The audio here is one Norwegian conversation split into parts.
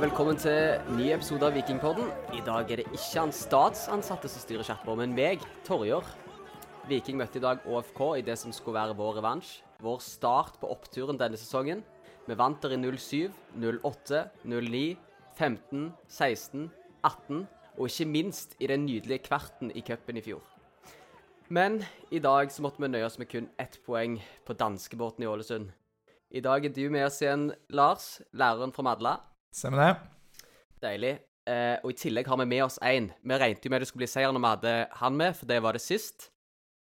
velkommen til ny episode av Vikingpodden. I dag er det ikke han statsansatte som styrer sjappa, men meg, Torjer. Viking møtte i dag ÅFK i det som skulle være vår revansj. Vår start på oppturen denne sesongen. Vi vant der i 07, 08, 09, 15, 16, 18 og ikke minst i den nydelige kverten i cupen i fjor. Men i dag så måtte vi nøye oss med kun ett poeng på danskebåten i Ålesund. I dag er du med oss igjen, Lars, læreren fra Madla. Stemmer det. Deilig. Eh, og i tillegg har vi med oss én. Vi regnet jo med det skulle bli seier når vi hadde han med, for det var det sist.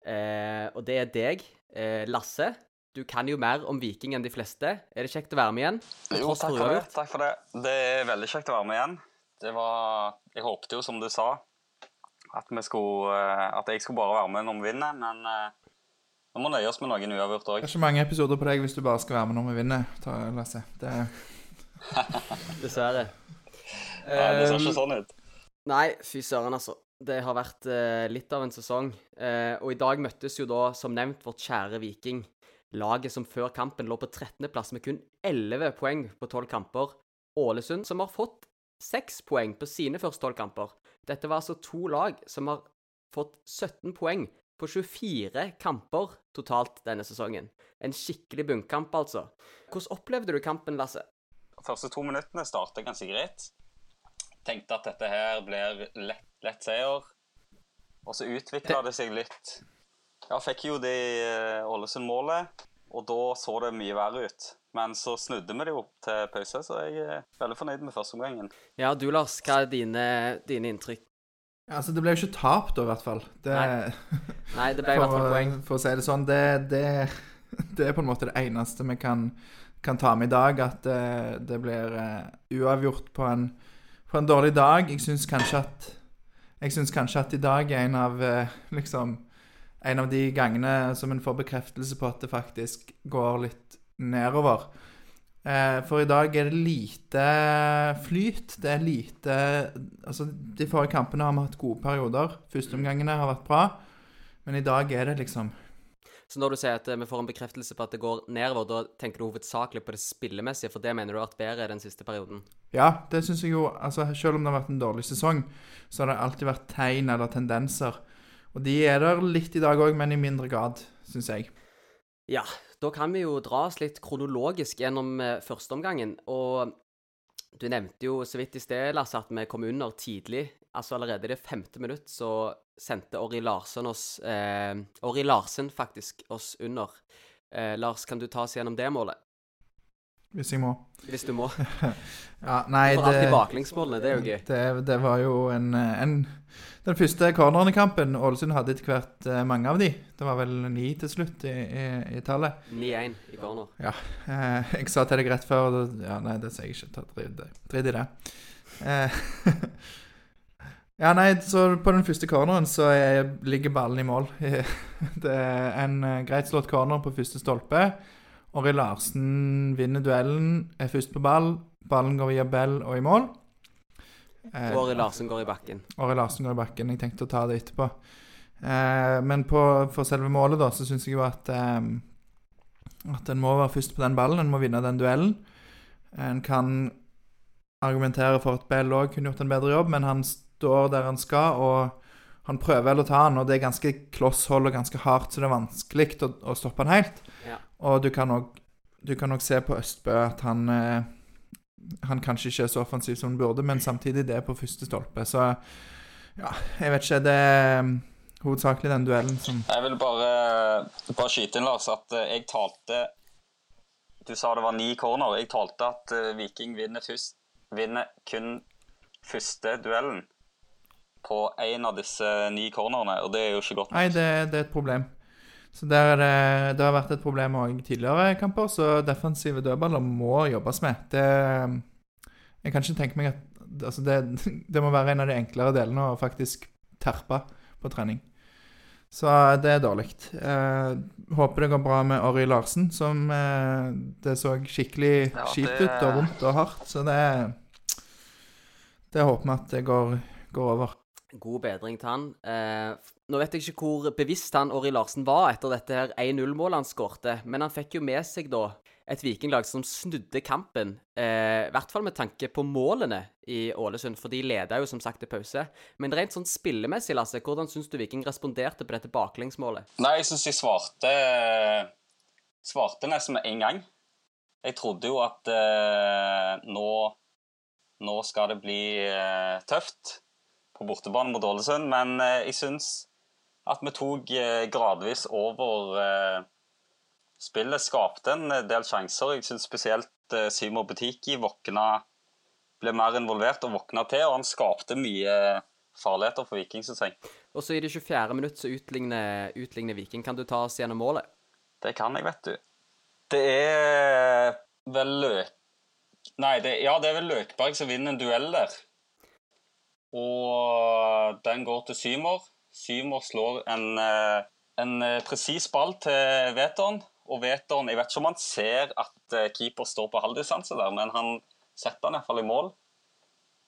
Eh, og det er deg, eh, Lasse. Du kan jo mer om Viking enn de fleste. Er det kjekt å være med igjen? Jo, takk for det. takk for det. Det er veldig kjekt å være med igjen. Det var Jeg håpte jo, som du sa, at, vi skulle, eh, at jeg skulle bare være med når vi vinner, men eh, vi må nøye oss med noen uavgjort òg. Det er ikke mange episoder på deg hvis du bare skal være med når vi vinner, Lasse. Det Dessverre. Ja, det ser ikke sånn ut. Nei, fy søren, altså. Det har vært uh, litt av en sesong. Uh, og i dag møttes jo da, som nevnt, vårt kjære Viking. Laget som før kampen lå på 13.-plass med kun 11 poeng på 12 kamper. Ålesund, som har fått 6 poeng på sine første 12 kamper. Dette var altså to lag som har fått 17 poeng på 24 kamper totalt denne sesongen. En skikkelig bunnkamp, altså. Hvordan opplevde du kampen, Lasse? Første to minuttene starta ganske greit. Tenkte at dette her blir lett, lett seier. Og så utvikla det seg litt. Ja, fikk jo det eh, Ålesund-målet, og da så det mye verre ut. Men så snudde vi det opp til pause, så jeg er veldig fornøyd med første omgangen. Ja, du Lars, hva er dine, dine inntrykk? Ja, altså, Det ble jo ikke tap, da, i hvert fall. Det, Nei. Nei. det ble i hvert fall poeng. For å si det sånn, det, det, det, er på en måte det eneste vi kan kan ta med i dag, at eh, det blir uh, uavgjort på en, på en, dårlig dag. Jeg syns kanskje at jeg syns kanskje at i dag er en av uh, liksom en av de gangene som en får bekreftelse på at det faktisk går litt nedover. Uh, for i dag er det lite flyt. Det er lite Altså, de forrige kampene har vi hatt gode perioder. Førsteomgangene har vært bra. Men i dag er det liksom så når du sier at eh, vi får en bekreftelse på at det går nedover, da tenker du hovedsakelig på det spillemessige, for det mener du har vært bedre den siste perioden? Ja, det syns jeg jo. Altså, selv om det har vært en dårlig sesong, så har det alltid vært tegn eller tendenser. Og de er der litt i dag òg, men i mindre grad, syns jeg. Ja, da kan vi jo dra oss litt kronologisk gjennom eh, førsteomgangen. Og du nevnte jo så vidt i sted, Lasse, at vi kom under tidlig. Altså allerede i det femte minutt så sendte Ori Larsen oss eh, Ori Larsen faktisk oss under. Eh, Lars, kan du ta oss gjennom det målet? Hvis jeg må. Hvis du må. ja, nei, For det, baklengsmålene, det er jo gøy. Det, det var jo en, en, Den første corneren i kampen Ålesund hadde etter hvert eh, mange av de. Det var vel ni til slutt i, i, i tallet. 9-1 i corner. Ja. Eh, jeg sa til deg rett før Ja, nei, det sier jeg ikke. Drit i det. Eh, Ja, nei, så På den første corneren så er, ligger ballen i mål. Det er en uh, greit slått corner på første stolpe. Ori Larsen vinner duellen, er først på ball. Ballen går via Bell og i mål. Eh, Orri Larsen går i bakken. Ori Larsen går i bakken. Jeg tenkte å ta det etterpå. Eh, men på, for selve målet, da, så syns jeg jo at eh, At en må være først på den ballen. En må vinne den duellen. En kan argumentere for at Bell òg kunne gjort en bedre jobb, men han står der han skal, og han prøver vel å ta han, og det er ganske klosshold og ganske hardt, så det er vanskelig å, å stoppe han helt. Ja. Og du kan nok se på Østbø at han eh, Han kanskje ikke er så offensiv som han burde, men samtidig det er på første stolpe. Så ja, jeg vet ikke. Det er um, hovedsakelig den duellen som Jeg vil bare, bare skyte inn, Lars, at uh, jeg talte Du sa det var ni corner. Jeg talte at Viking vinner, først, vinner kun første duellen på én av disse ni cornerne, og det er jo ikke godt. Nei, det, det er et problem. Så der er det, det har vært et problem òg tidligere kamper, så defensive dødballer må jobbes med. Det, jeg kan ikke tenke meg at altså det, det, må være en av de enklere delene å faktisk terpe på trening. Så det er dårlig. Eh, håper det går bra med Orry Larsen, som eh, det så skikkelig ja, kjipt ut og vondt og hardt. Så det, det håper vi at det går, går over. God bedring til han. Eh, nå vet jeg ikke hvor bevisst han Ori Larsen var etter dette her 1-0-målet han skårte, men han fikk jo med seg da et vikinglag som snudde kampen. Eh, I hvert fall med tanke på målene i Ålesund, for de leda jo som sagt til pause. Men rent sånn spillemessig, Lasse, hvordan syns du Viking responderte på dette baklengsmålet? Nei, jeg syns de svarte svarte nesten med en gang. Jeg trodde jo at eh, nå, nå skal det bli eh, tøft på bortebane mot Ålesund, men eh, jeg syns at vi tok eh, gradvis over eh, spillet. Skapte en del sjanser. Jeg syns spesielt Simon Butiki våkna ble mer involvert og våkna til, og han skapte mye farligheter for Viking, syns jeg. Og så i det 24. minutt så utligner, utligner Viking. Kan du ta oss gjennom målet? Det kan jeg, vet du. Det er vel Løk... Nei, det, ja, det er vel Løkberg som vinner en duell der. Og den går til Symer. Symer slår en, eh, en eh, presis ball til Veton. Og Veton Jeg vet ikke om han ser at eh, keeper står på halvdistanse der, men han setter han iallfall i mål.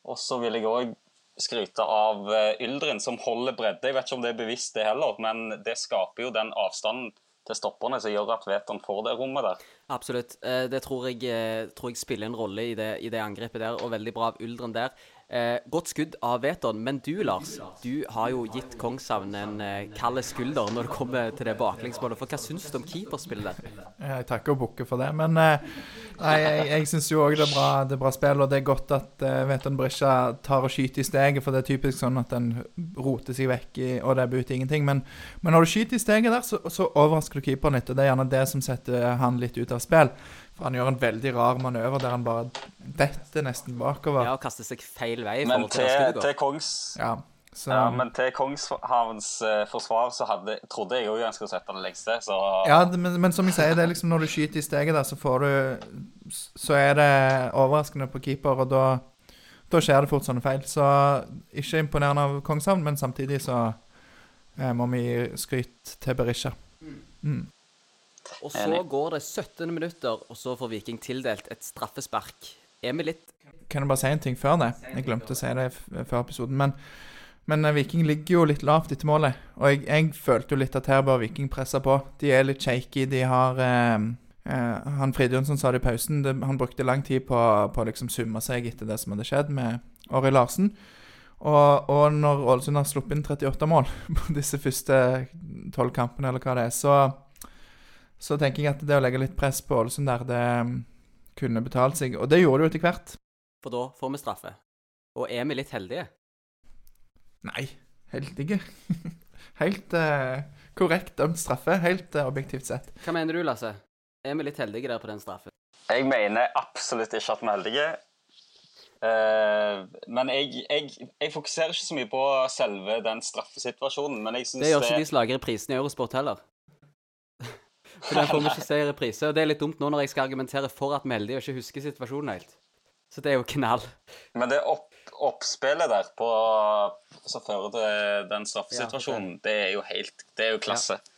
Og så vil jeg òg skryte av Yldrin, som holder bredde. Jeg vet ikke om det er bevisst, det heller, men det skaper jo den avstanden til stopperne som gjør at Veton får det rommet der. Absolutt. Det tror jeg, tror jeg spiller en rolle i det, i det, angrepet der, og veldig bra av Yldren der. Eh, godt skudd av Veton, men du Lars, du har jo gitt Kongshavn en eh, kald skulder når det kommer til det baklengsmålet. For hva syns du om keeperspillet? Jeg takker og bukker for det, men eh, jeg, jeg, jeg syns jo òg det, det, er bra spill. Og det er godt at eh, Veton Brisja tar og skyter i steget, for det er typisk sånn at den roter seg vekk i, og det er ut ingenting. Men, men, når du skyter i steget der, så, så overrasker du keeperen litt, og det er gjerne det som setter han litt ut av spill. For han gjør en veldig rar manøver der han bare detter nesten bakover. Ja, og kaster seg feil vei. Men til, til, til Kongs ja, så, ja, men til Kongshavns uh, forsvar så hadde, trodde jeg òg han skulle sette det lengste, så Ja, det, men, men, som jeg sier, det er liksom når du skyter i steget der, så får du Så er det overraskende på keeper, og da, da skjer det fort sånne feil. Så ikke imponerende av Kongshavn, men samtidig så eh, må vi gi skryt til Berisha. Mm. Og så går det 17 minutter, og så får Viking tildelt et straffespark. Er vi litt Kan jeg bare si en ting før det? Jeg glemte å si det før episoden. Men, men eh, Viking ligger jo litt lavt etter målet. Og jeg, jeg, følte jo litt at her bør Viking presse på. De er litt shaky. De har eh, eh, Han Fridjonsson sa det i pausen. Det, han brukte lang tid på å liksom summe seg etter det som hadde skjedd med Åri Larsen. Og, og, når Ålesund har sluppet inn 38 mål på disse første tolv kampene, eller hva det er, så så tenker jeg at det å legge litt press på Ålesund der, det um, kunne betalt seg. Og det gjorde det jo etter hvert. For da får vi straffe. Og er vi litt heldige? Nei, heldige. Helt uh, korrekt dømt straffe, helt uh, objektivt sett. Hva mener du, Lasse? Er vi litt heldige der på den straffen? Jeg mener absolutt ikke at vi er heldige. Uh, men jeg, jeg, jeg, fokuserer ikke så mye på selve den straffesituasjonen. Men jeg syns det gjør ikke de slager prisene prisen i Eurosport heller. For den får vi ikke se i reprise. Og det er litt dumt nå når jeg skal argumentere for at Meldi og ikke husker situasjonen helt. Så det er jo knall. Men det opp, oppspillet der på som fører til den straffesituasjonen, ja, det er jo helt Det er jo klasse. Ja.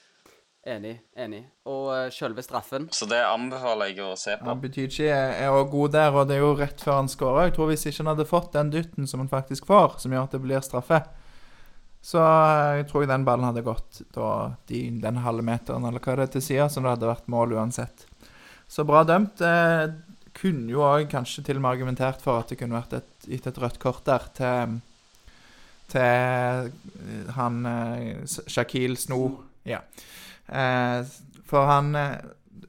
Enig. enig. Og uh, selve straffen Så det anbefaler jeg å se på. Ja, Butychi er òg god der, og det er jo rett før han skårer. Jeg tror hvis ikke han hadde fått den dytten som han faktisk får, som gjør at det blir straffe, så jeg tror den ballen hadde gått da, de, den halve meteren eller hva det er til sida, som det hadde vært mål uansett. Så bra dømt. Eh, kunne jo òg kanskje til og med argumentert for at det kunne vært et, gitt et rødt kort der til, til eh, han eh, Shakil Sno. Ja. Eh, for han eh,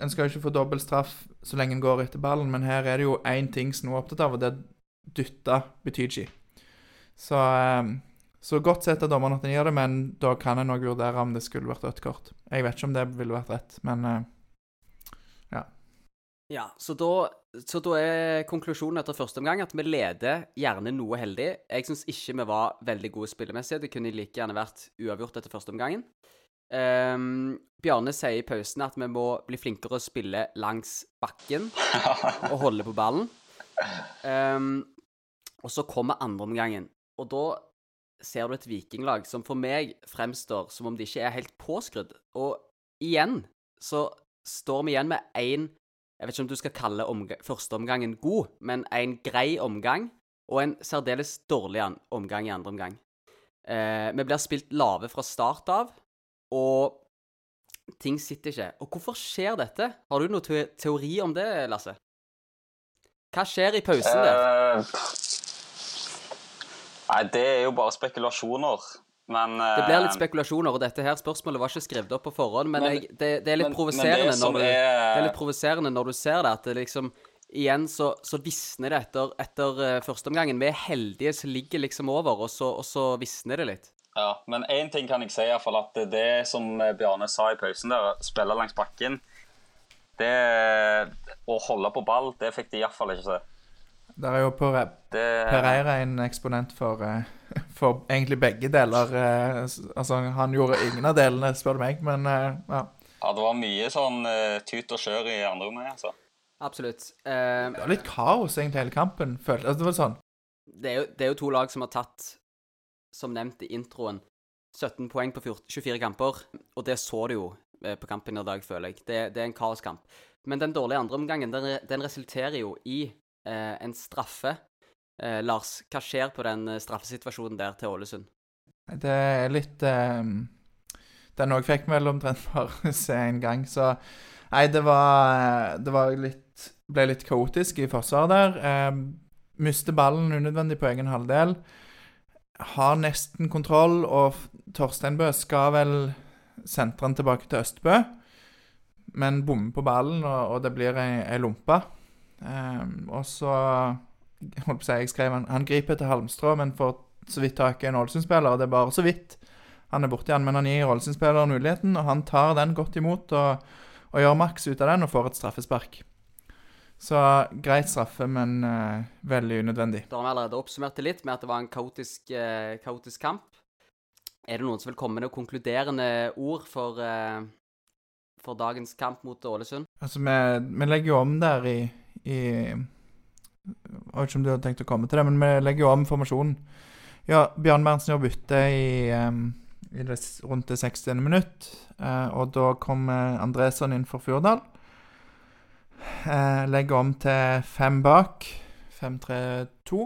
En skal jo ikke få dobbeltstraff så lenge en går etter ballen, men her er det jo én ting Sno er opptatt av, og det er dytte Betyji. Så eh, så godt sett av dommeren at han gir det, men da kan en òg vurdere om det skulle vært rødt kort. Jeg vet ikke om det ville vært rett, men uh, ja. Ja, så da, så da, er konklusjonen etter første omgang at vi leder gjerne noe heldig. Jeg syns ikke vi var veldig gode spillemessig. Det kunne like gjerne vært uavgjort etter første omgangen. Um, Bjarne sier i pausen at vi må bli flinkere å spille langs bakken og holde på ballen. Um, og så kommer andreomgangen. Og da ser du et vikinglag som for meg fremstår som om de ikke er helt påskrudd. Og igjen så står vi igjen med én Jeg vet ikke om du skal kalle omga førsteomgangen god, men en grei omgang og en særdeles dårlig omgang i andre omgang. Eh, vi blir spilt lave fra start av, og ting sitter ikke. Og hvorfor skjer dette? Har du noen teori om det, Lasse? Hva skjer i pausen der? Eh, nei, det er jo bare spekulasjoner. Men Det blir litt eh, spekulasjoner, og dette her spørsmålet var ikke skrevet opp på forhånd, men, Men- jeg, det, det er litt men- men provoserende det du er- Det er litt provoserende når du ser det, at det liksom Igjen så, så visner det etter, etter uh, førsteomgangen. Vi er heldige som ligger liksom over, og så, og så visner det litt. Ja, men én ting kan jeg si, i hvert fall, at det, det som Bjarne sa i pausen der, spille langs bakken det Å holde på ball, det fikk de iallfall ikke se. Der er jo Pereira en eksponent for, eh, for egentlig begge deler. eh, Altså, han gjorde ingen av delene, spør du meg, men eh, ja. ja, det var mye sånn tut og kjør i andre omgang, altså. Absolutt. Eh, Det var litt kaos egentlig hele kampen, følte. Altså, det var sånn det, er jo, det er jo to lag som har tatt, som nevnt i introen, 17 poeng på 14, 24 kamper. Og det så du jo på kampen i dag, føler jeg. Det, det er en kaoskamp. Men den dårlige andreomgangen, den, den resulterer jo i en straffe. Eh, Lars, hva skjer på den eh, straffesituasjonen der til Ålesund? Det er litt eh, Den òg fikk vi vel omtrent bare se en gang, så Nei, det var, det var litt Ble litt kaotisk i forsvaret der. Eh, Mister ballen unødvendig på egen halvdel. Har nesten kontroll, og Torsteinbø skal vel sentre den tilbake til Østbø, men bommer på ballen, og, og det blir ei lompe. Eh, og så holdt på å si, jeg skrev han, han griper etter halmstrå, men får så vidt tak i en Ålesund-spiller, det er bare så vidt han er borti han, men han gir Ålesund-spilleren muligheten, og han tar den godt imot og, og gjør maks ut av den og får et straffespark. Så greit straffe, men eh, veldig unødvendig. Da har vi allerede oppsummert det litt med at det var en kaotisk, eh, kaotisk kamp. Er det noen som vil komme med noen konkluderende ord for, eh, for dagens kamp mot Ålesund? Altså, vi, vi legger jo om der i, i Jeg vet ikke om du hadde tenkt å komme til det, men vi legger jo om formasjonen. Ja, Bjørn Berntsen gjør bytte i, i det, rundt det 60. minutt, eh, og da kommer Andresson inn for Furdal. Eh, legger om til fem bak. 5-3-2.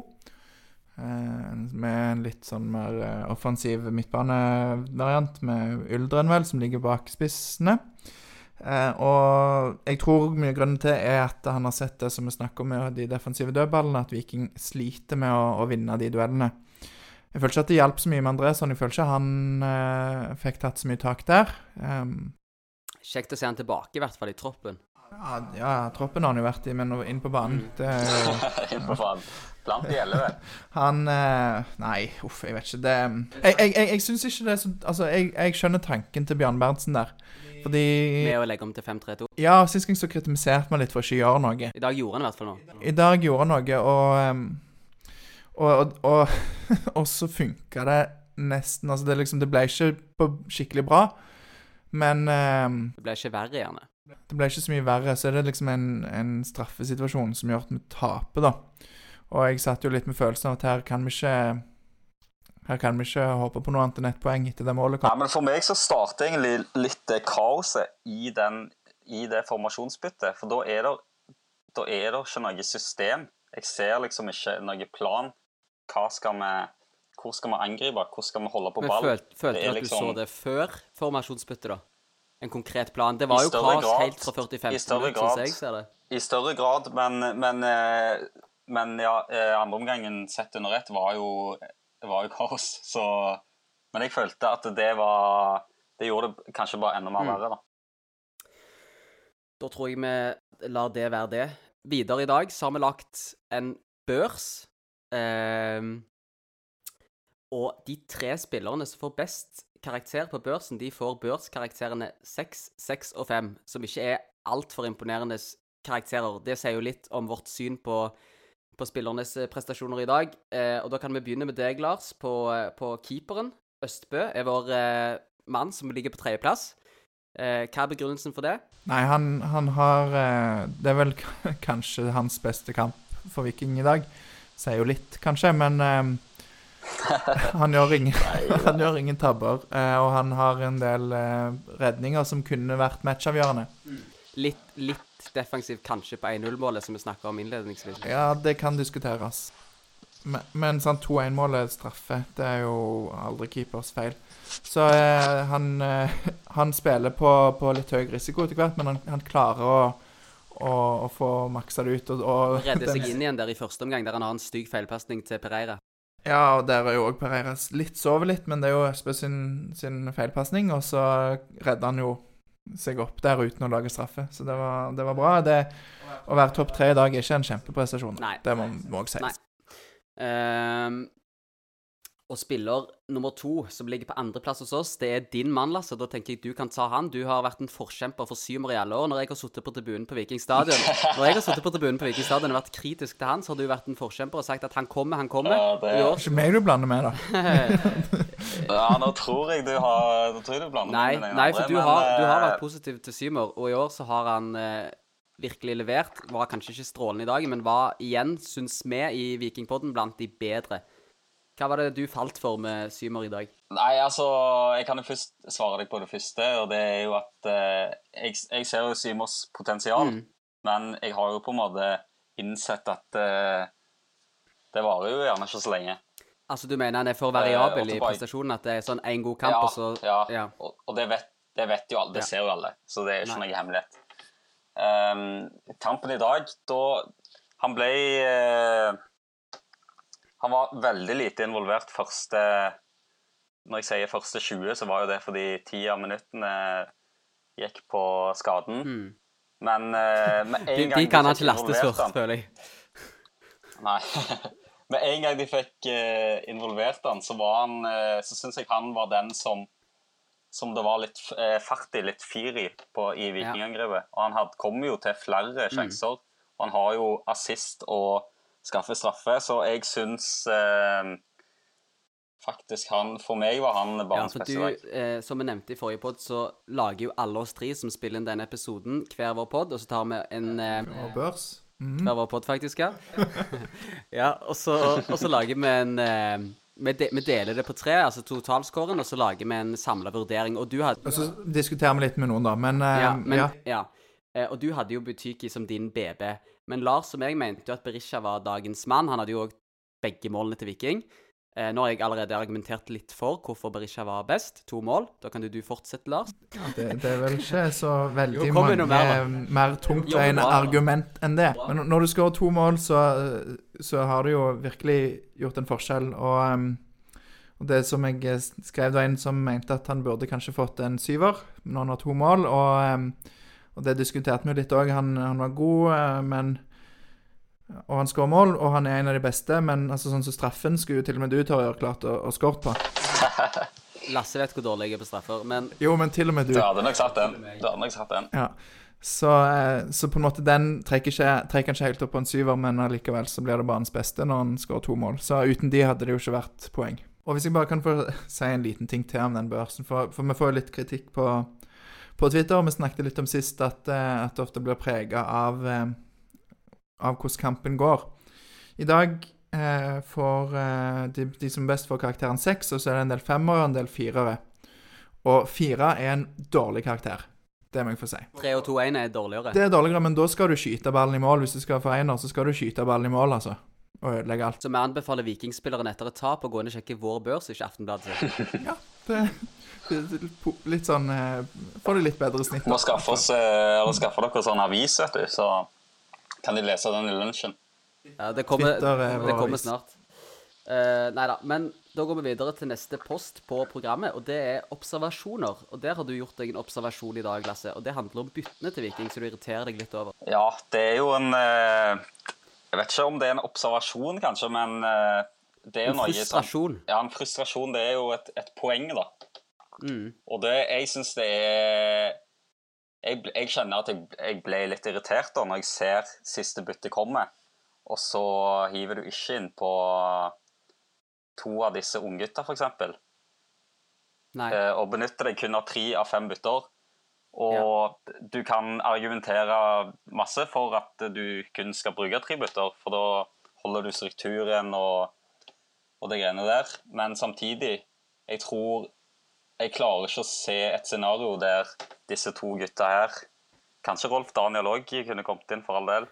Eh, med en litt sånn mer offensiv midtbanevariant med Yldren, vel, som ligger bak spissene. Eh, og jeg tror mye av grunnen til er at han har sett det som vi snakker om med de defensive dødballene, at Viking sliter med å, å vinne de duellene. Jeg føler ikke at det hjalp så mye med Andresson. Jeg føler ikke han eh, fikk tatt så mye tak der. Um, Kjekt å se han tilbake, i hvert fall i troppen. ja, ja, troppen har han jo vært i, men inn på banen Mm. det Inn på banen. Blant de elleve. Han eh, Nei, uff, jeg vet ikke. Det Jeg, jeg, jeg, jeg syns ikke det er så Altså, jeg, jeg skjønner tanken til Bjørn Berntsen der. Fordi Med å legge om til 5-3-2. Ja, sist gang så kritiserte man litt for å ikke gjøre noe. I dag gjorde han i hvert fall noe. I dag gjorde han noe, og ehm, Og, og, og, og så funka det nesten Altså, det, liksom, det ble ikke skikkelig bra, men ehm, Det ble ikke verre, gjerne. det ble ikke så mye verre. Så er det liksom en, en straffesituasjon som gjør at vi taper, da. Og jeg satt jo litt med følelsen av at her kan vi ikke Her kan vi ikke håpe på noe annet enn ett poeng etter det målet Nei, men For meg så starter egentlig litt det kaoset i, den, i det formasjonsbyttet. For da er, det, da er det ikke noe system. Jeg ser liksom ikke noe plan. Hva skal vi, hvor skal vi angripe? Hvor skal vi holde på Men ball? følte, følte du at at du så liksom- det før formasjonsbyttet, da? En konkret plan? Det var jo kaos grad- helt fra 45 minutter, sånn jeg ser det. I større grad, men, men, eh, men ja, eh, andreomgangen sett under ett var jo, var jo kaos. Så Men jeg følte at det var Det gjorde det kanskje bare enda mer Mm. verre, da. Da tror jeg vi lar det være det. Videre i dag så har vi lagt en børs. Ehm, og de tre spillerne som får best karakter på børsen, de får børskarakterene 6, 6 og 5, som ikke er altfor imponerende karakterer. Det sier jo litt om vårt syn på, på spillernes eh, prestasjoner i dag. Eh, og da kan vi begynne med deg, Lars, på, eh, på keeperen. Østbø er vår eh, mann som ligger på tredjeplass. Eh, hva er begrunnelsen for det? Nei, han, han har eh, Det er vel kanskje hans beste kamp for Viking i dag. Sier jo litt, kanskje, men eh, han, gjør ingen, han gjør ingen tabber. eh, og han har en del eh, redninger som kunne vært matchavgjørende. Litt, litt defensiv kanskje på 1-0-målet, som vi snakka om innledningsvis. Ja, det kan diskuteres. Men, men sånn 2-1-målet straffe, det er jo aldri keepers feil. Så eh, han, eh, han spiller på, på litt høy risiko etter hvert, men han, han klarer å, å, å få maksa det ut. Og, og Redder seg inn igjen der i første omgang, der han har en stygg feilpasning til Pereira. Ja, og der er jo òg Pereira litt sover litt, men det er jo Østbø sin, sin feilpasning, og så redder han jo seg opp der uten å lage straffe. Så det var, det var bra. Det, å være topp tre i dag er ikke en kjempeprestasjon. Nei. Det må Nei. sies. Ehm, og spiller nummer to, som ligger på andreplass hos oss, det er din mann, Lasse. Da tenker jeg du kan ta han. Du har vært en forkjemper for Symer i alle år. Når jeg har sittet på tribunen på Viking stadion Når jeg har sittet på tribunen på Viking stadion og vært kritisk til han, så har du vært en forkjemper og sagt at han kommer, han kommer. Ja, det- er Ikke meg du blander med, da. Ja, nå tror jeg du har Nå tror jeg du blander Nei, med den nei, for du men, har, du har eh, vært positiv til Symer, og i år så har han eh, virkelig levert. Var kanskje ikke strålende i dag, men var igjen, syns vi i Vikingpodden, blant de bedre. Hva var det du falt for med Symer i dag? Nei, altså, jeg kan jo først svare deg på det første, og det er jo at eh, jeg, jeg ser jo Symers potensial, Mm. men jeg har jo på en måte innsett at eh, det varer jo gjerne ikke så lenge. Altså, du mener han er for Eh, variabel i prestasjonen? At det er sånn én god kamp, ja, og så ja, ja. Og, og det, vet, det vet jo alle, det Ja. ser jo alle, så det er jo ikke Nei. noe hemmelighet. Um, kampen i dag, da Han ble eh, Han var veldig lite involvert første Når jeg sier første 20, så var jo det fordi ti av minuttene gikk på skaden. Mm. Men eh, med en De, gang de kan han ikke lastes for, føler jeg. Nei. Med en gang de fikk eh, involvert han, så var han eh, Så syns jeg han var den som som det var litt eh, fart i, litt fyr i, på, i Vikingangrepet. Og han had, kom jo til flere sjanser. Og han har jo assist og skaffer straffe, så jeg syns eh, faktisk han For meg var han Ja, banens for beste du, dag. eh, som vi nevnte i forrige pod, så lager jo alle oss tre som spiller inn denne episoden, hver vår pod, og så tar vi en eh, Og børs. Mhm. Hver vår pod, faktisk, ja. ja, og så, og så lager vi en eh, vi, de, vi deler det på tre, altså totalscoren, og så lager vi en samla vurdering. Og du hadde Og så diskuterer vi litt med noen, da. Men, eh, Ja, men, ja. ja. Eh, og du hadde jo Butyki som din BB. Men Lars og jeg mente jo at Berisha var dagens mann. Han hadde jo òg begge målene til Viking. Eh, nå har jeg allerede argumentert litt for hvorfor Berisha var best. To mål. Da kan du, du fortsette, Lars. Det, det er vel ikke så veldig Jo, mange mer, mer, tungtveiende argument enn det. Men når du skårer to mål, så, så har du jo virkelig gjort en forskjell. Og, um, og det som jeg skrev da inn som mente at han burde kanskje fått en syver når han har to mål, og, um, og det diskuterte vi litt òg. Han, han var god, eh, men og han skårer mål, og han er en av de beste, men altså, sånn som straffen skulle jo til og med du, Torjer, klart å, å skåre på. Lasse vet hvor dårlig jeg er på straffer, men Jo, men til og med du. Du hadde nok satt den. Du hadde nok satt den. Ja. Så, eh, så på en måte den trekker, ikke, trekker han ikke helt opp på en syver, men allikevel så blir det banens beste når han skårer to mål. Så uten de hadde det jo ikke vært poeng. Og hvis jeg bare kan få si en liten ting til om den børsen, for, for vi får jo litt kritikk på, på Twitter. Vi snakket litt om sist at, eh, at det ofte blir prega av, eh, av hvordan kampen går. I dag eh, får eh, de, de som best får karakteren seks, og så er det en del femmere og en del firere. Og fire er en dårlig karakter. Det må jeg få si. 3 og 2-1 er dårligere. Det er dårligere, men da skal du skyte ballen i mål. Hvis du skal få ener, så skal du skyte ballen i mål, altså. Og ødelegge alt. Så vi anbefaler vikingspilleren etter et tap å gå inn og sjekke vår børs, ikke Aftenbladet. sitt. Det, det, det, litt sånn eh, Får du litt bedre snitt. Må skaffe, oss, eh, eller skaffe dere sånn avis, vet du, så kan de lese den i lunsjen. Ja, det kommer, Twitter er det kommer snart. Uh, nei da. Men da går vi videre til neste post på programmet, og det er observasjoner. Og der har du gjort deg en observasjon i dag, Lasse. Og det handler om byttene til Viking, så du irriterer deg litt over. Ja, det er jo en uh, Jeg vet ikke om det er en observasjon, kanskje, men eh, det En noe frustrasjon. Ja, en frustrasjon. Det er jo et, et poeng, da. Mm. Og det Jeg syns det er jeg, jeg kjenner at jeg, jeg ble litt irritert da når jeg ser siste bytte komme, og så hiver du ikke inn på to av disse unggutta, f.eks. Eh, og benytter deg kun av tre av fem bytter. Og du kan argumentere masse for at du kun skal bruke tre bytter, for da holder du strukturen og, og det greiene der. Men samtidig, jeg tror Jeg klarer ikke å se et scenario der disse to gutta her Kanskje Rolf Daniel òg kunne kommet inn, for all del.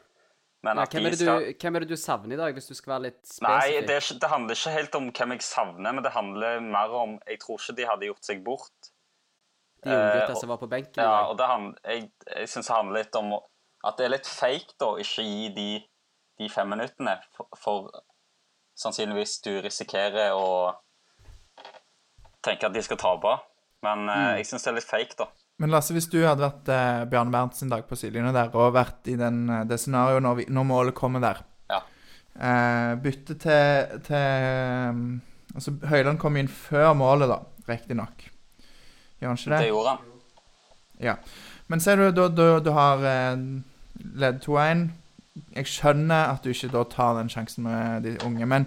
Men Ja, hvem, er du, skal hvem er det du savner i dag, hvis du skal være litt Nei, det, ikke, det handler ikke helt om hvem jeg savner, men det handler mer om Jeg tror ikke de hadde gjort seg bort. De unggutta uh, som var på benken i Ja, og det hand, jeg, jeg syns det handler litt om at det er litt fake å ikke gi de, de fem minuttene, for, for sannsynligvis du risikerer å tenke at de skal tape. Men eh, Mm. jeg syns det er litt fake, da. Men Lasse, hvis du hadde vært eh, Bjarne Bernt sin dag på sidelinja der, og vært i den, eh, det scenarioet når, vi- når målet kommer der Ja. eh, Bytte til, til um, Altså, Høyland kom inn før målet, da, riktignok. Gjør han ikke det? Det gjorde han. Ja. Men ser du, da du, du har eh, ledd 2-1 Jeg skjønner at du ikke da tar den sjansen med de unge, men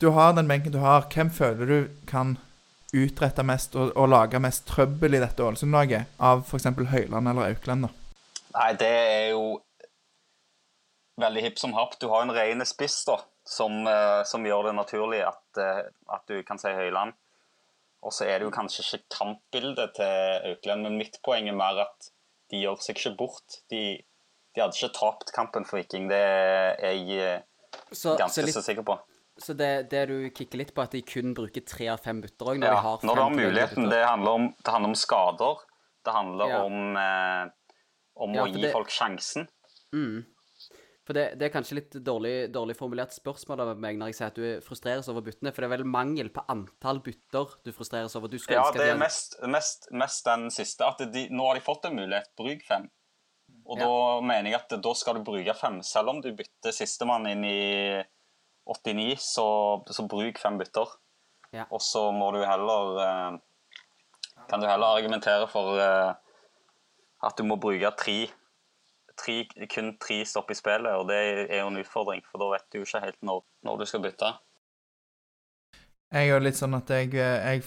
du har den benken du har. Hvem føler du kan utrette mest og, og lage mest trøbbel i dette Ålesund-laget av f.eks. Høyland eller Aukland? da? Nei, det er jo veldig hipp som happ. Du har en ren spiss da, som, eh, som gjør det naturlig at, eh, at du kan si Høyland. Og så er det jo kanskje ikke kampbildet til Auklend, men mitt poeng er mer at de gjør seg ikke bort. De, de hadde ikke tapt kampen for Viking, det er jeg eh, Så, så, ganske litt, så sikker på. så det, det du kikker litt på, at de kun bruker tre av fem bytter òg, når Ja, de har når du har muligheten, det handler om, det handler om skader. Det handler Ja. om, eh, om Ja, å gi det- folk sjansen. Mm. For det, det er kanskje litt dårlig, dårlig formulert spørsmål av meg når jeg sier at du frustreres over byttene, for det er vel mangel på antall bytter du frustreres over. Du Ja, det er mest, mest, mest den siste. At de, nå har de fått en mulighet. Bruk fem. Og Ja. da mener jeg at da skal du bruke fem. Selv om du bytter sistemann inn i 89, så, så bruk fem bytter. Ja. Og så må du heller eh, Kan du heller argumentere for eh, at du må bruke tre, tre kun tre stopp i spillet, og det er jo en utfordring, for da vet du jo ikke helt når, når du skal bytte. Jeg er jo litt sånn at jeg, jeg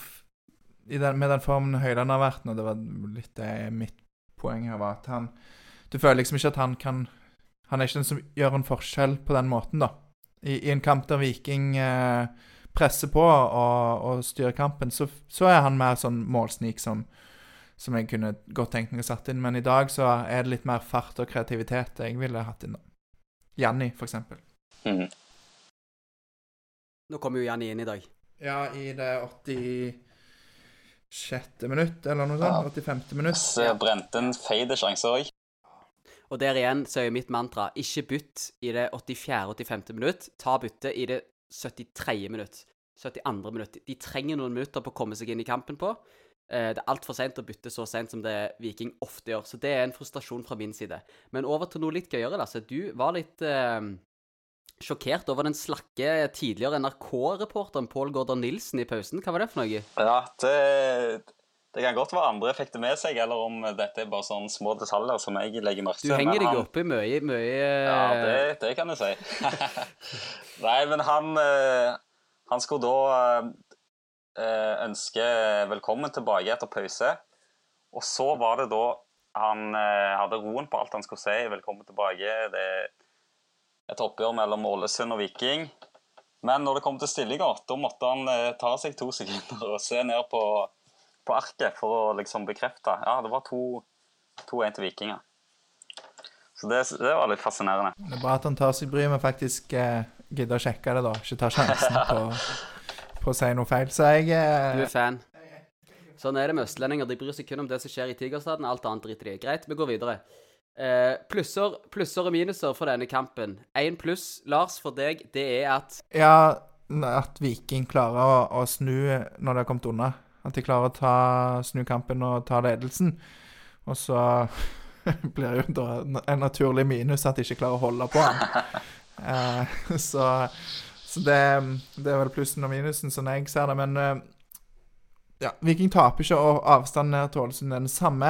i den, Med den formen Høyland har vært nå, det var litt det mitt poeng her var at han Du føler liksom ikke at han kan Han er ikke den som gjør en forskjell på den måten, da. I, i en kamp der Viking eh, presser på og, og styrer kampen, så, så er han mer sånn målsnik som, som jeg kunne godt tenkt meg å satt inn. Men i dag så er det litt mer fart og kreativitet jeg ville hatt inn. da. Janni, for eksempel. Mhm. Nå kommer jo Janni inn i dag. Ja, i det 86. minutt, eller noe sånt. 85. minutt. Så brente en feide sjanse òg. Og der igjen så er jo mitt mantra ikke bytt i det 84.-85. minutt. Ta bytte i det 73. minutt. 72. minutt. De trenger noen minutter på å komme seg inn i kampen på. Eh, Det er altfor seint å bytte så seint som det Viking ofte gjør. Så det er en frustrasjon fra min side. Men over til noe litt gøyere, Lasse. Du var litt eh, sjokkert over den slakke tidligere NRK-reporteren Pål Gordon Nilsen i pausen. Hva var det for noe? Ja, det, det kan godt være andre fikk det med seg, eller om dette er bare sånne små detaljer som jeg legger merke Du henger deg opp i mye, mye Ja, det, det kan du si. Nei, men han, eh, han skulle da eh, ønske velkommen tilbake etter pause. Og så var det da han eh, hadde roen på alt han skulle si. Velkommen tilbake. Det er et oppgjør mellom Ålesund og Viking. Men når det kom til stillinga, da måtte han ta seg to sekunder og se ned på, på arket for å liksom bekrefte. Ja, det var 2-1 til Vikinger. Så det, det var litt fascinerende. Det er bra at han tar seg bryet med faktisk eh, gidder å sjekke det, da. Ikke tar sjansen på, på å si noe feil. Så jeg Du eh, er fan. Sånn er det med østlendinger. De bryr seg kun om det som skjer i Tigerstaden. Alt annet driter de i. Greit, vi går videre. Eh, plusser, plusser og minuser for denne kampen. Én pluss, Lars, for deg, det er at Ja, at Viking klarer å, å snu når de har kommet unna. At de klarer å ta, snu kampen og ta ledelsen. Og så blir jo da en naturlig minus at de ikke klarer å holde på han. Eh, så så det, det er vel plussen og minusen, sånn jeg ser det. Men eh, ja, Viking taper ikke, og avstanden ned til Ålesund er den samme.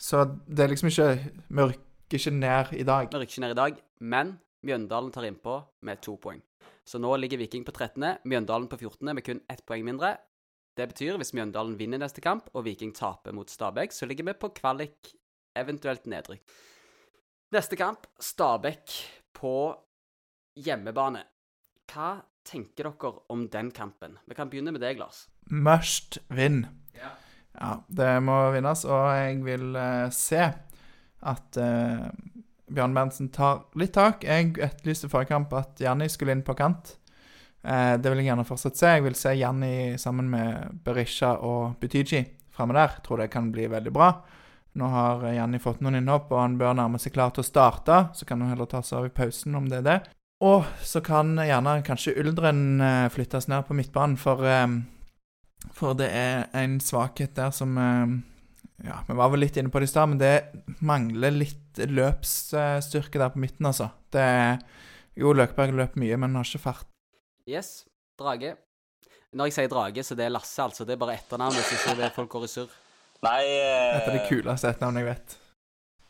Så det er liksom ikke Vi rykker ikke ned i dag. Vi rykker ikke ned i dag, men Mjøndalen tar innpå med to poeng. Så nå ligger Viking på 13., Mjøndalen på 14. med kun ett poeng mindre. Det betyr hvis Mjøndalen vinner neste kamp og Viking taper mot Stabæk, så ligger vi på kvalik, eventuelt nedrykk. Neste kamp, Stabæk på hjemmebane. Hva tenker dere om den kampen? Vi kan begynne med deg, Lars. Must win. Ja. Ja, det må vinnes, og jeg vil uh, se at uh, Bjørn Berntsen tar litt tak. Jeg etterlyste forrige kamp at Janni skulle inn på kant. Eh, det vil jeg gjerne fortsatt se. Jeg vil se Janni sammen med Berisha og Butiji framme der. Tror det kan bli veldig bra. Nå har Janni fått noen innhopp, og han bør nærme seg klar til å starte. Så kan han heller ta seg av i pausen, om det er det. Og så kan gjerne kanskje Uldren eh, flyttes ned på midtbanen, for, eh, for det er en svakhet der som eh, Ja, vi var vel litt inne på det i stad, men det mangler litt løpsstyrke der på midten, altså. Det er Jo, Løkberg løper mye, men har ikke fart. Yes. Drage. Når jeg sier drage, så det er Lasse, altså. Det er bare etternavnet, så ikke det folk går i surr. Nei eh, Dette er det kuleste etternavnet jeg vet.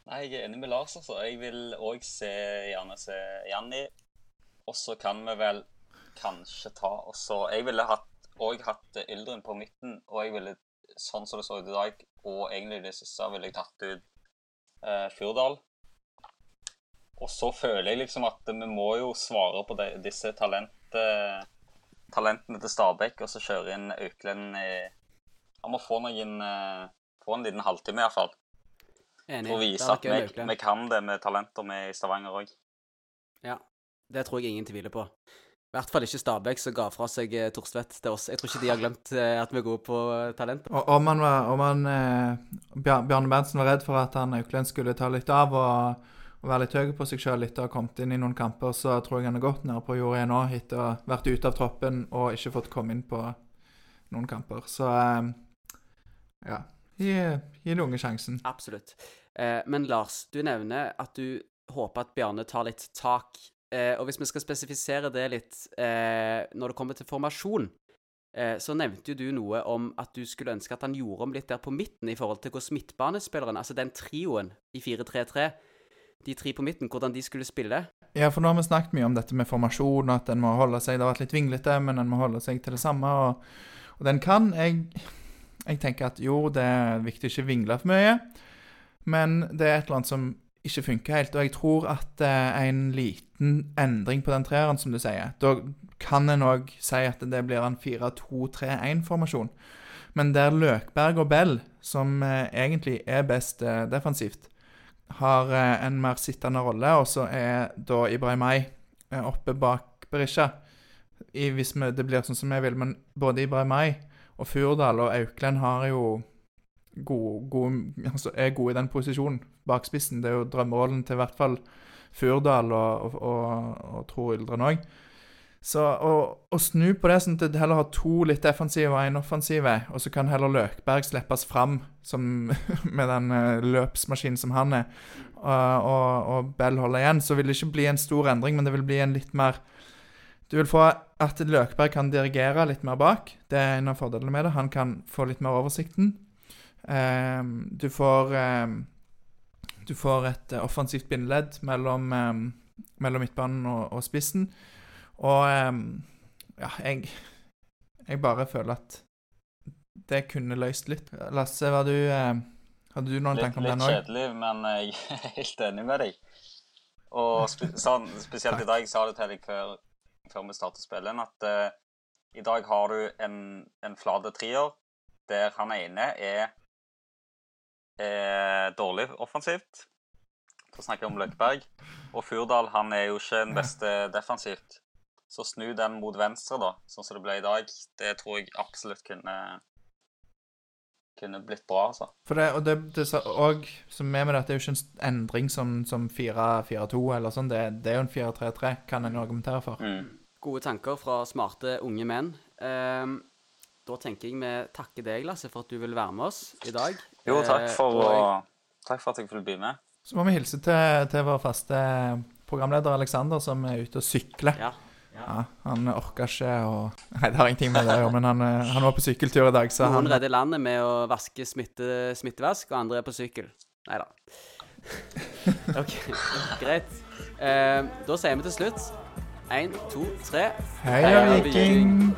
Nei, jeg er enig med Lars, altså. Jeg vil òg se, gjerne se Janni. Og så kan vi vel kanskje ta og så Jeg ville hatt òg hatt Yldren på midten, og jeg ville, sånn som det så ut i dag, og egentlig det siste, ville jeg tatt ut eh, Fyrdal. Og så føler jeg liksom at vi må jo svare på de, disse talent, eh, talentene til Stabæk, og så kjører inn Auklend i Han må få noen eh, Få en liten halvtime, iallfall. For å vise at vi, vi kan det med talenter med i Stavanger òg. Ja. Det tror jeg ingen tviler på. I hvert fall ikke Stabæk, som ga fra seg eh, Torstvedt til oss. Jeg tror ikke de har glemt eh, at vi er gode på talent. Og om han var, om han, eh, Bjarne Berntsen var redd for at han Auklend skulle ta litt av og, og være litt høy på seg sjøl etter å ha kommet inn i noen kamper, så tror jeg han har gått ned på jordet nå etter å ha vært ute av troppen og ikke fått komme inn på noen kamper. Så eh, ja. Gi den unge sjansen. Absolutt. Eh, men Lars, du nevner at du håper at Bjarne tar litt tak. Eh, og hvis vi skal spesifisere det litt eh, når det kommer til formasjon, eh, så nevnte jo du noe om at du skulle ønske at han gjorde om litt der på midten i forhold til hvordan midtbanespilleren, altså den trioen i 4-3-3, de tre på midten, hvordan de skulle spille. Ja, for nå har vi snakket mye om dette med formasjon, og at den må holde seg Det har vært litt vinglete, men den må holde seg til det samme. Og, og den kan. Jeg, jeg tenker at jo, det er viktig å ikke vingle for mye, men det er et eller annet som ikke funker helt. Og jeg tror at eh, en liten endring på den treeren, som du sier Da kan en òg si at det blir en 4-2-3-1-formasjon. Men der Løkberg og Bell, som eh, egentlig er best eh, defensivt, har eh, en mer sittende rolle, og så er da Ibrahimay eh, oppe bak Berisha. I, hvis vi, det blir sånn som jeg vil, men både Ibrahimay og Furdal og Auklend har jo gode, god, altså er gode i den posisjonen bak spissen. Det er jo drømmerollen til i hvert fall Furdal og, og, og, og Ildren òg. Så å, snu på det, sånn at du heller har to litt defensive og én offensive, og så kan heller Løkberg slippes fram som, med den eh, løpsmaskinen som han er, og, og, og Bell holder igjen, så vil det ikke bli en stor endring, men det vil bli en litt mer Du vil få at Løkberg kan dirigere litt mer bak. Det er en av fordelene med det. Han kan få litt mer oversikten. Ehm, du får ehm, Du får et offensivt bindeledd mellom, ehm, mellom midtbanen og, og spissen. Og ehm, ja, jeg Jeg bare føler at det kunne løst litt. Lasse, var du eh, hadde du noen Litt, tanker om det nå? Litt kjedelig, men jeg er helt enig med deg. Og spe sånn, spesielt i dag, jeg sa det til deg før, før vi startet spillet, at uh, i dag har du en, en flat trier der han ene er, er dårlig offensivt. Da snakker jeg om Løkberg. Og Furdal han er jo ikke den beste defensivt. Så snu den mot venstre, da, sånn som det ble i dag, det tror jeg absolutt kunne, kunne blitt bra, altså. For det, og det, det sa- og som er med det, at det er jo ikke en endring som, som 4-4-2 eller sånn. Det, det er jo en 4-3-3, kan en argumentere for. Mm. Gode tanker fra smarte unge menn. Um, da tenker jeg vi takker deg, Lasse, for at du vil være med oss i dag. Jo, takk Eh, for, og jeg- takk for at jeg fikk bli med. Så må vi hilse til, til vår faste programleder Aleksander, som er ute og sykler. Ja. Ja, Han orka ikke å Nei, det har ingenting med det å gjøre, men han, eh, han var på sykkeltur i dag, så Noen han redder landet med å vaske smitte, smittevask, og andre er på sykkel. Nei da. OK, greit. Eh, da sier vi til slutt én, to, tre. Heia Viking!